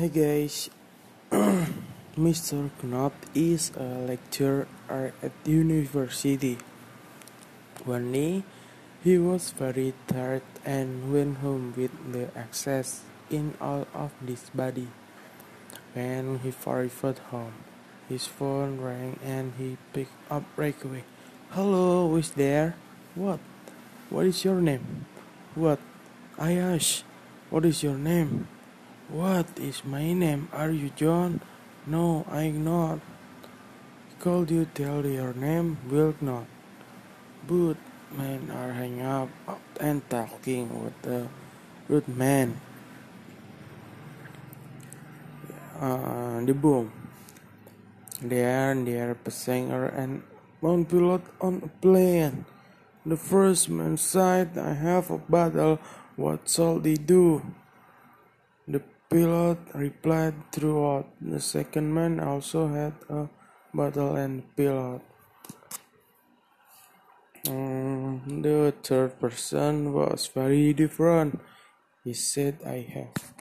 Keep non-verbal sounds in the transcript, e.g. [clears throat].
Hi guys, [clears throat] Mr. Knott is a lecturer at university. One day, he was very tired and went home with the excess in all of his body. When he arrived home, his phone rang and he picked up right away. Hello, who is there? What? What is your name? What? Asked. What is your name? What is my name? Are you John? No, I'm not. Could you tell your name? Will not. But men are hanging up and talking with the good man. Uh, the boom. There, there, passenger and one pilot on a plane. The first man said, I have a battle. What shall they do? Pilot replied throughout. The second man also had a bottle and pilot. Um, the third person was very different. He said, I have